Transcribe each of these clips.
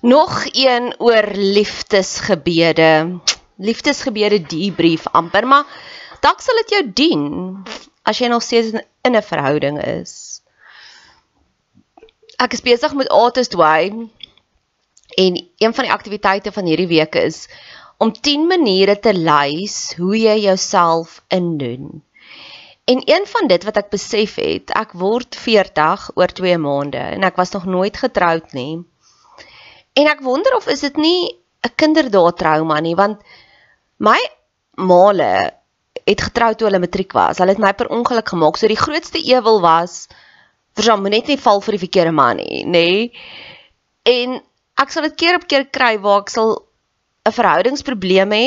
Nog een oor liefdesgebede. Liefdesgebede debrief amper, maar dalk sal dit jou dien as jy nog steeds in 'n verhouding is. Ek is besig met Artist Way en een van die aktiwiteite van hierdie week is om 10 maniere te lys hoe jy jouself indoen. En een van dit wat ek besef het, ek word 40 oor 2 maande en ek was nog nooit getroud nie. En ek wonder of is dit nie 'n kinderdae trauma nie want my maale het getrou toe hulle matriek was. Hulle het my per ongeluk gemaak. So die grootste ewel was versam net nie val vir die verkeerde man nie, nê? Nee. En ek sal dit keer op keer kry waar ek sal 'n verhoudingsprobleem hê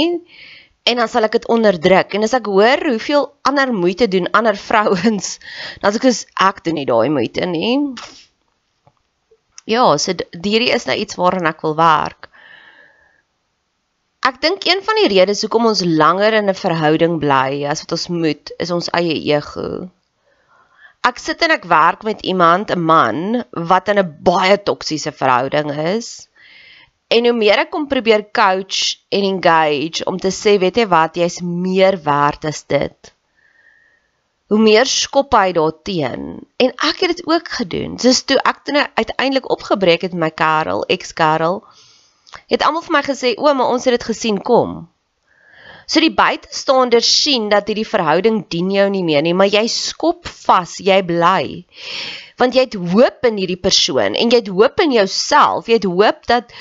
en dan sal ek dit onderdruk. En as ek hoor hoeveel ander moeite doen ander vrouens, dan as ek is ek doen nie daai moeite nie. Ja, so hierdie is nou iets waaraan ek wil werk. Ek dink een van die redes hoekom ons langer in 'n verhouding bly as wat ons moet, is ons eie ego. Ek sit en ek werk met iemand, 'n man wat in 'n baie toksiese verhouding is. En hoe meer ek kom probeer coach en engage om te sê, weet jy wat, jy's meer werd as dit hoe meer skop hy daarteen en ek het dit ook gedoen. Soos toe ek toe nou uiteindelik opgebreek het met my Karel, ex-Karel, het almal vir my gesê, "O, maar ons het dit gesien kom." So die buitestanders sien dat hierdie verhouding dien jou nie meer nie, maar jy skop vas, jy bly. Want jy het hoop in hierdie persoon en jy het hoop in jouself. Jy het hoop dat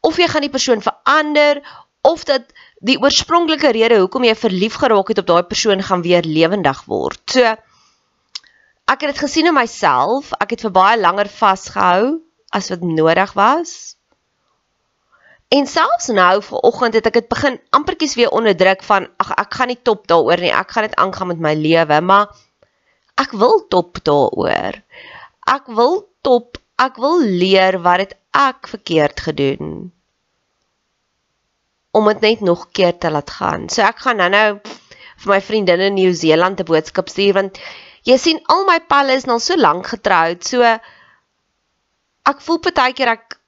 of jy gaan die persoon verander of dat die oorspronklike rede hoekom jy verlief geraak het op daai persoon gaan weer lewendig word. So ek het dit gesien in myself. Ek het vir baie langer vasgehou as wat nodig was. En selfs nou vanoggend het ek dit begin ampertjies weer onderdruk van ag ek gaan nie top daaroor nie. Ek gaan dit aangaan met my lewe, maar ek wil top daaroor. Ek wil top, ek wil leer wat het ek verkeerd gedoen om dit net nog keer te laat gaan. So ek gaan nou-nou vir my vriendin in Nieu-Seeland 'n boodskap stuur want jy sien al my palle is nou so lank getroud. So ek voel baie keer ek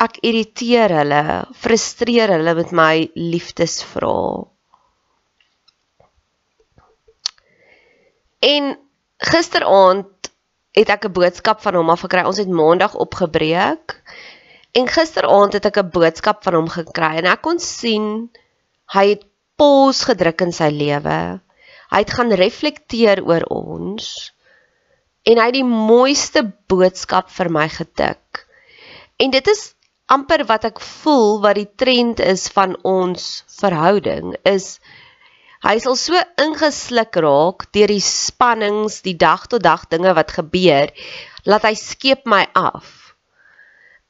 ek irriteer hulle, frustreer hulle met my liefdesvrae. En gisteraand het ek 'n boodskap van hom af gekry. Ons het maandag opgebreek En gisteraand het ek 'n boodskap van hom gekry en ek kon sien hy het pause gedruk in sy lewe. Hy het gaan reflekteer oor ons en hy het die mooiste boodskap vir my getik. En dit is amper wat ek voel wat die trend is van ons verhouding is hy sal so ingesluk raak deur die spannings, die dag tot dag dinge wat gebeur, laat hy skeep my af.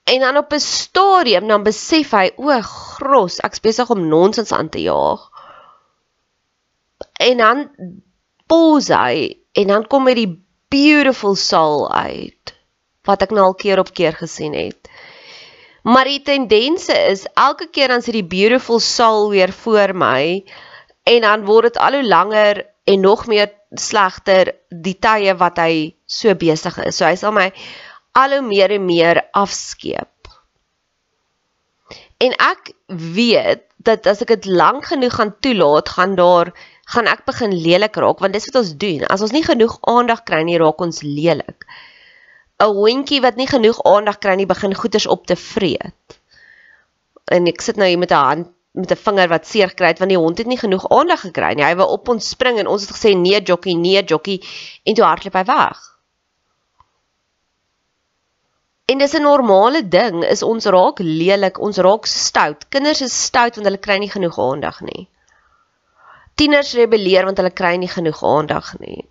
En dan op 'n stadium dan besef hy, o, gros, ek's besig om nonsens aan te jaag. En dan pause hy en dan kom hy die beautiful soul uit wat ek nou al keer op keer gesien het. Maar die tendense is elke keer dan sit die beautiful soul weer voor my en dan word dit al hoe langer en nog meer slegter die tye wat hy so besig is. So hy sal my al hoe meer en meer afskeep. En ek weet dat as ek dit lank genoeg gaan toelaat, gaan daar gaan ek begin lelik raak want dis wat ons doen. As ons nie genoeg aandag kry nie, raak ons lelik. 'n Hondjie wat nie genoeg aandag kry nie, begin goeters op te vreet. En ek sit nou hier met 'n hand met 'n vinger wat seer gekry het want die hond het nie genoeg aandag gekry nie. Hy wou op ons spring en ons het gesê nee, jokkie, nee, jokkie en toe hardloop hy weg. En dis 'n normale ding, is ons raak lelik, ons raak stout. Kinders is stout want hulle kry nie genoeg aandag nie. Tieners rebelleer want hulle kry nie genoeg aandag nie.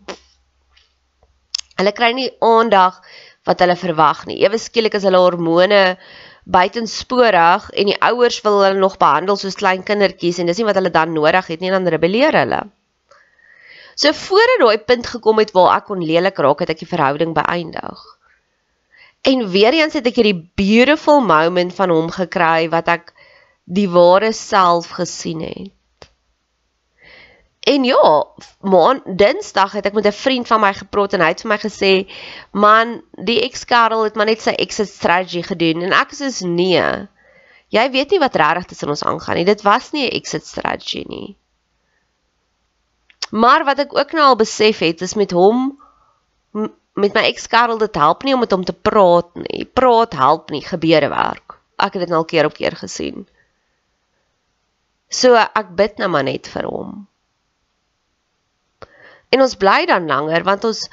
Hulle kry nie aandag wat hulle verwag nie. Ewe skielik is hulle hormone buitensporig en die ouers wil hulle nog behandel soos klein kindertjies en dis nie wat hulle dan nodig het nie, dan rebelleer hulle. So voordat daai punt gekom het waar ek kon lelik raak, het ek die verhouding beëindig. En weer eens het ek hierdie beautiful moment van hom gekry wat ek die ware self gesien het. En ja, maan Dinsdag het ek met 'n vriend van my gepraat en hy het vir my gesê, "Man, die ex-Karel het maar net sy exit strategy gedoen." En ek sê, "Nee. Jy weet nie wat regtig tussen ons aangaan nie. Dit was nie 'n exit strategy nie. Maar wat ek ook nou al besef het is met hom met my ex-Karel dit help nie om met hom te praat nie. Praat help nie, gebeure werk. Ek het dit al keer op keer gesien. So ek bid nou maar net vir hom. En ons bly dan langer want ons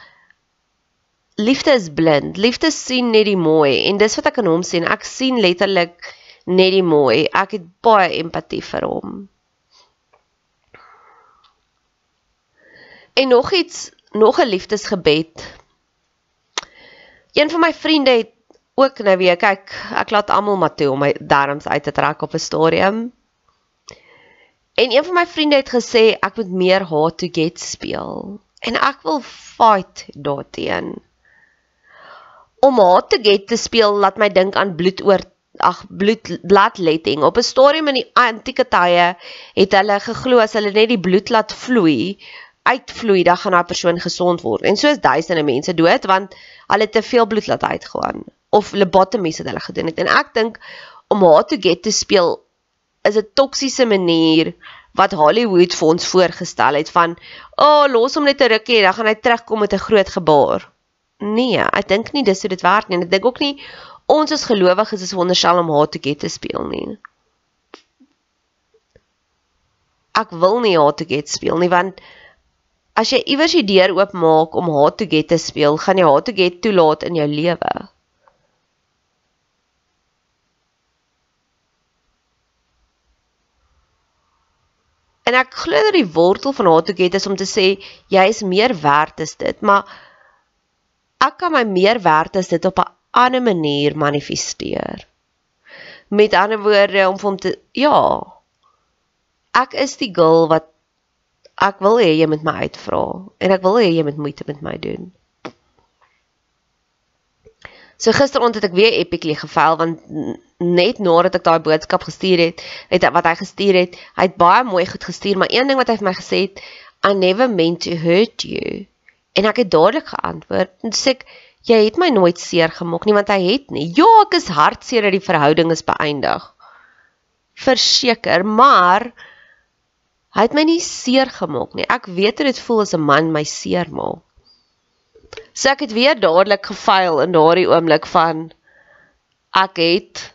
liefde is blind. Liefde sien net die mooi en dis wat ek aan hom sien. Ek sien letterlik net die mooi. Ek het baie empatie vir hom. En nog iets, nog 'n liefdesgebed. Een van my vriende het ook nou weer kyk, ek laat almal maar toe om my darmes uit te trek op 'n stadium. En een van my vriende het gesê ek moet meer hard to get speel. En ek wil fight daarteenoor. Om hard to get te speel laat my dink aan bloedoor ag bloed bloodletting. Op 'n stadium in die antieke tye het hulle geglo as hulle net die bloed laat vloei, uitvloei, dan gaan daai persoon gesond word. En so is duisende mense dood want hulle te veel bloed laat uitgaan of lobotomies het hulle gedoen het. En ek dink om hard to get te speel is 'n toksiese manier wat Hollywood vir ons voorgestel het van, "O, oh, los hom net 'n rukkie, dan gaan hy terugkom met 'n groot gebaar." Nee, ek dink nie dis hoe dit werk nie. Ek dink ook nie ons as gelowiges is wonderstel om hard to get te speel nie. Ek wil nie hard to get speel nie want as jy iewers die deur oopmaak om hard to get te speel, gaan jy hard to get toelaat in jou lewe. En ek glo dat die wortel van haatget is om te sê jy is meer werd as dit, maar ek kan my meer werd as dit op 'n ander manier manifesteer. Met ander woorde om hom te ja. Ek is die girl wat ek wil hê jy moet my uitvra en ek wil hê jy moet moeite met my doen. So gisteraand het ek weer epically gefaal want net nadat ek daai boodskap gestuur het, het wat hy gestuur het, hy het baie mooi goed gestuur, maar een ding wat hy vir my gesê het, I never meant to hurt you. En ek het dadelik geantwoord en sê ek, jy het my nooit seer gemaak nie want hy het nie. Ja, ek is hartseer dat die verhouding is beëindig. Verseker, maar hy het my nie seer gemaak nie. Ek weet dit voel as 'n man my seer maak. So ek het weer dadelik gefaal in daardie oomblik van ek het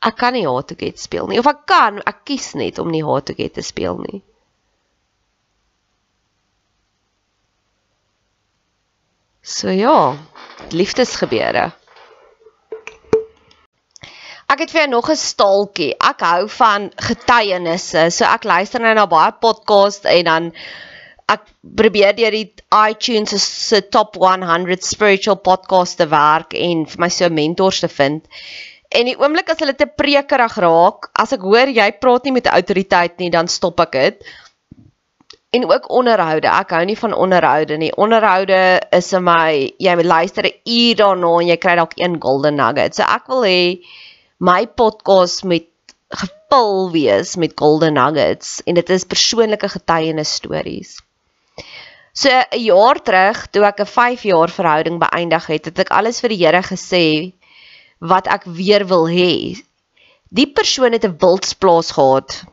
ek kan nie hard to get speel nie of ek kan ek kies net om nie hard to get te speel nie. So ja, liefdesgebeure. Ek het vir jou nog 'n staaltjie. Ek hou van getuienisse. So ek luister nou na baie podcasts en dan ek probeer deur die iTunes se top 100 spiritual podcasts te werk en vir my so mentors te vind. En die oomblik as hulle te prekerig raak, as ek hoor jy praat nie met autoriteit nie, dan stop ek dit. En ook onderhoude. Ek hou nie van onderhoude nie. Onderhoude is vir my jy luister 'n uur daarna en jy kry dalk een golden nugget. So ek wil hê my podcast met gevul wees met golden nuggets en dit is persoonlike getuienis stories. So 'n jaar terug toe ek 'n 5 jaar verhouding beëindig het, het ek alles vir die Here gesê wat ek weer wil hê. Die persoon het 'n wildsplaas gehad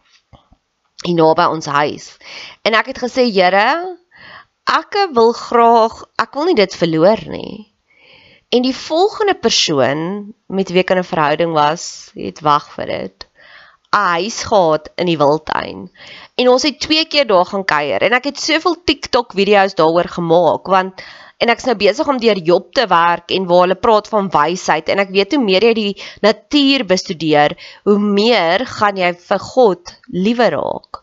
hier naby ons huis. En ek het gesê, Here, ek wil graag, ek wil nie dit verloor nie. En die volgende persoon met wie ek in 'n verhouding was, het wag vir dit. 'n huis gehad in die wildtuin. En ons het twee keer daar gaan kuier en ek het soveel TikTok video's daaroor gemaak want en ek's nou besig om deur Job te werk en waar hulle praat van wysheid en ek weet hoe meer jy die natuur bestudeer, hoe meer gaan jy vir God liewer raak.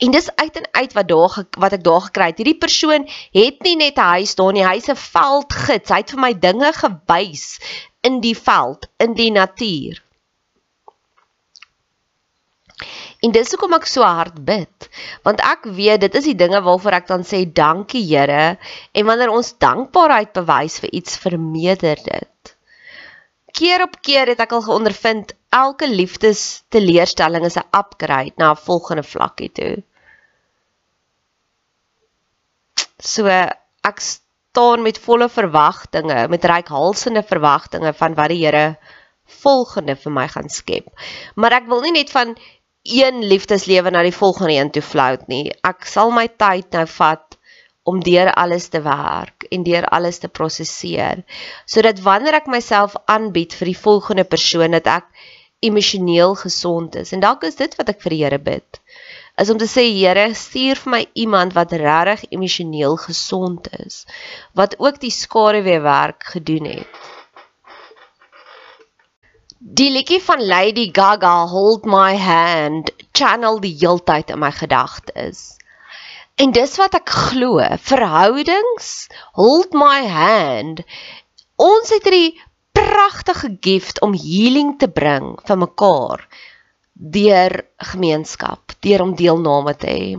En dis uit en uit wat daar wat ek daar gekry het. Hierdie persoon het nie net 'n huis daar nie, hy's 'n veldgids. Hy het vir my dinge gewys in die veld, in die natuur. En dis hoekom ek so hard bid, want ek weet dit is die dinge waarvoor ek dan sê dankie Here en wanneer ons dankbaarheid bewys vir iets vermeerder dit. Keer op keer het ek al geondervind elke liefdes teleurstelling is 'n upgrade na 'n volgende vlakkie toe. So ek staan met volle verwagtinge, met reikhalsende verwagtinge van wat die Here volgende vir my gaan skep. Maar ek wil nie net van een liefdeslewe na die volgende een toe float nie. Ek sal my tyd nou vat om deur alles te werk en deur alles te prosesseer sodat wanneer ek myself aanbied vir die volgende persoon dat ek emosioneel gesond is. En dalk is dit wat ek vir die Here bid. Is om te sê Here stuur vir my iemand wat regtig emosioneel gesond is wat ook die skaduwee werk gedoen het Die liedjie van Lady Gaga Hold My Hand channel die heeltyd in my gedagtes En dis wat ek glo, verhoudings hold my hand. Ons het hierdie pragtige gift om healing te bring vir mekaar deur gemeenskap, deur om deelname te hê.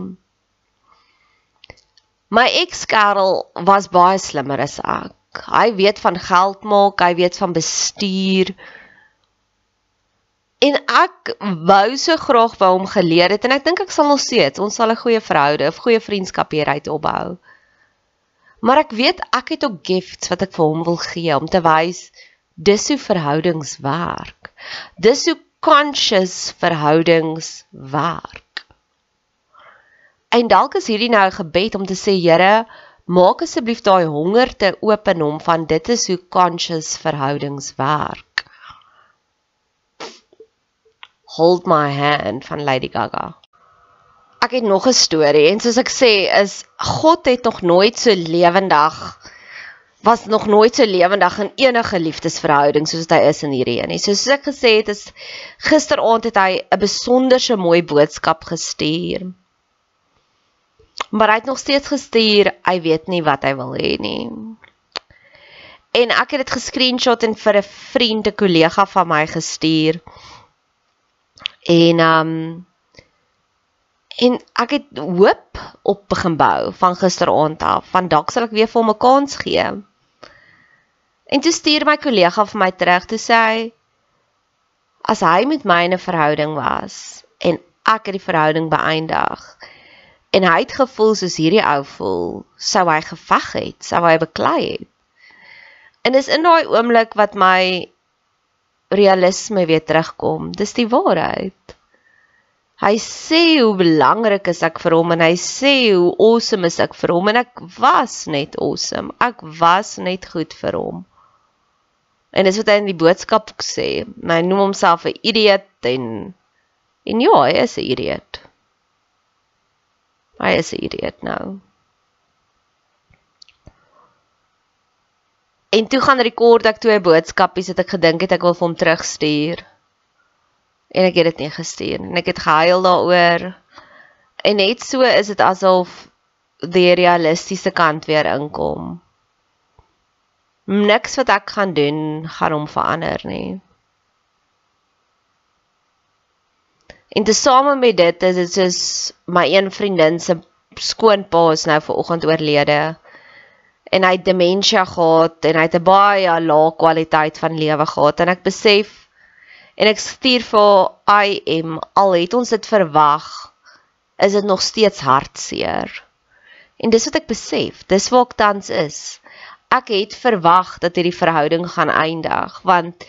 My ex-kerel was baie slimmer as ek. Hy weet van geld maak, hy weet van bestuur, En ek wou so graag wou hom geleer het en ek dink ek sal nog steeds ons sal 'n goeie verhouding of goeie vriendskap hieruit opbou. Maar ek weet ek het ook gifts wat ek vir hom wil gee om te wys dis hoe verhoudings werk. Dis hoe conscious verhoudings werk. En dalk is hierdie nou 'n gebed om te sê Here, maak asseblief daai honger te oop in hom van dit is hoe conscious verhoudings werk. Hold My Hand van Lady Gaga. Ek het nog 'n storie en soos ek sê is God het nog nooit so lewendig was nog nooit so lewendig in enige liefdesverhouding soos hy is in hierdie een nie. Soos ek gesê het is gisteraand het hy 'n besonderse mooi boodskap gestuur. Maar hy het nog steeds gestuur, hy weet nie wat hy wil hê nie. En ek het dit gescreenshot en vir 'n vriend, 'n kollega van my gestuur. En um en ek het hoop op begin bou van gisteraand af. Van dalk sal ek weer vir hom 'n kans gee. En toe stuur my kollega vir my terug toe sê hy as hy met my 'n verhouding was en ek het die verhouding beëindig en hy het gevoel soos hierdie ou voel, sou hy geveg het, sou hy beklei het. En dis in daai oomblik wat my realisme weer terugkom. Dis die waarheid. Hy sê hoe belangrik is ek vir hom en hy sê hoe awesome is ek vir hom en ek was net awesome. Ek was net goed vir hom. En dis wat hy in die boodskap sê. Hy noem homself 'n idiot en en ja, hy is 'n idiot. Hy is 'n idiot nou. En toe gaan rekord ek twee boodskapies wat ek gedink het ek wil vir hom terugstuur. En ek het dit nie gestuur. En ek het gehuil daaroor. En net so is dit asof die realistiese kant weer inkom. Niks wat ek gaan doen gaan hom verander nie. En te same met dit is dit soos my een vriendin se skoonpa is nou ver oggend oorlede en hy het demensie gehad en hy het 'n baie lae kwaliteit van lewe gehad. En ek besef en ek stuur vir I am al het ons dit verwag is dit nog steeds hartseer. En dis wat ek besef dis waar ek tans is. Ek het verwag dat hierdie verhouding gaan eindig want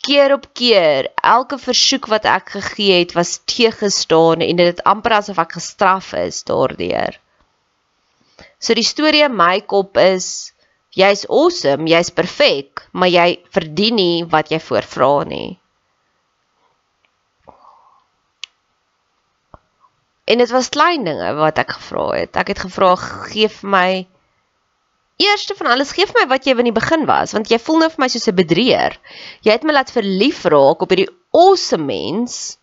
keer op keer elke versoek wat ek gegee het was teëgestaan en dit het amper asof ek gestraf is daardeur So die storie in my kop is jy's awesome, jy's perfek, maar jy verdien nie wat jy voorvra nie. En dit was klein dinge wat ek gevra het. Ek het gevra gee vir my Eerste van alles, gee vir my wat jy in die begin was, want jy voel nou vir my soos 'n bedrieër. Jy het my laat verlief raak op hierdie awesome mens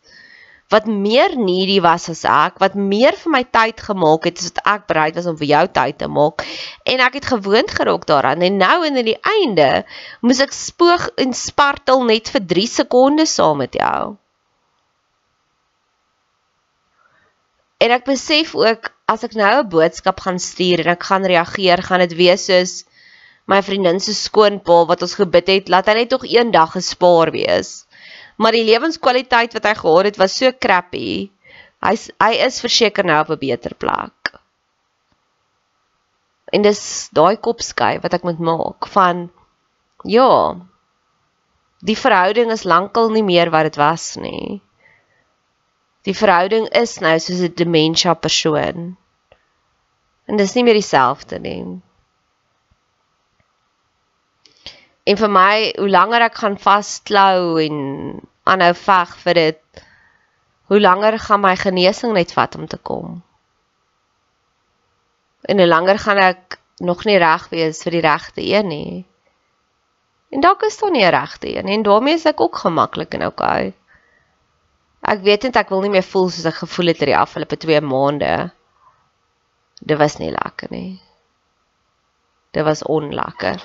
wat meer needy was as ek, wat meer vir my tyd gemaak het as wat ek bereid was om vir jou tyd te maak. En ek het gewoond geraak daaraan en nou in die einde moes ek spoog en spartel net vir 3 sekondes saam met jou. En ek besef ook as ek nou 'n boodskap gaan stuur en ek gaan reageer, gaan dit wees soos my vriendin se skoonpa wat ons gebid het, laat hy net tog eendag gespaar wees maar die lewenskwaliteit wat hy gehad het was so crappy. Hy hy is verseker nou op 'n beter plek. En dis daai kopsky wat ek moet maak van ja. die verhouding is lankal nie meer wat dit was nie. Die verhouding is nou soos 'n dementia persoon. En dis nie meer dieselfde nie. En vir my, hoe langer ek gaan vasklou en aanhou veg vir dit, hoe langer gaan my genesing net vat om te kom. En hoe langer gaan ek nog nie reg wees vir die regte een nie. En dalk is daar nie 'n regte een en daarmee is ek ook gemaklik en okay. Ek weet net ek wil nie meer voel soos ek gevoel het oor die afgelope 2 maande. Dit was nie lekker nie. Dit was onlekker.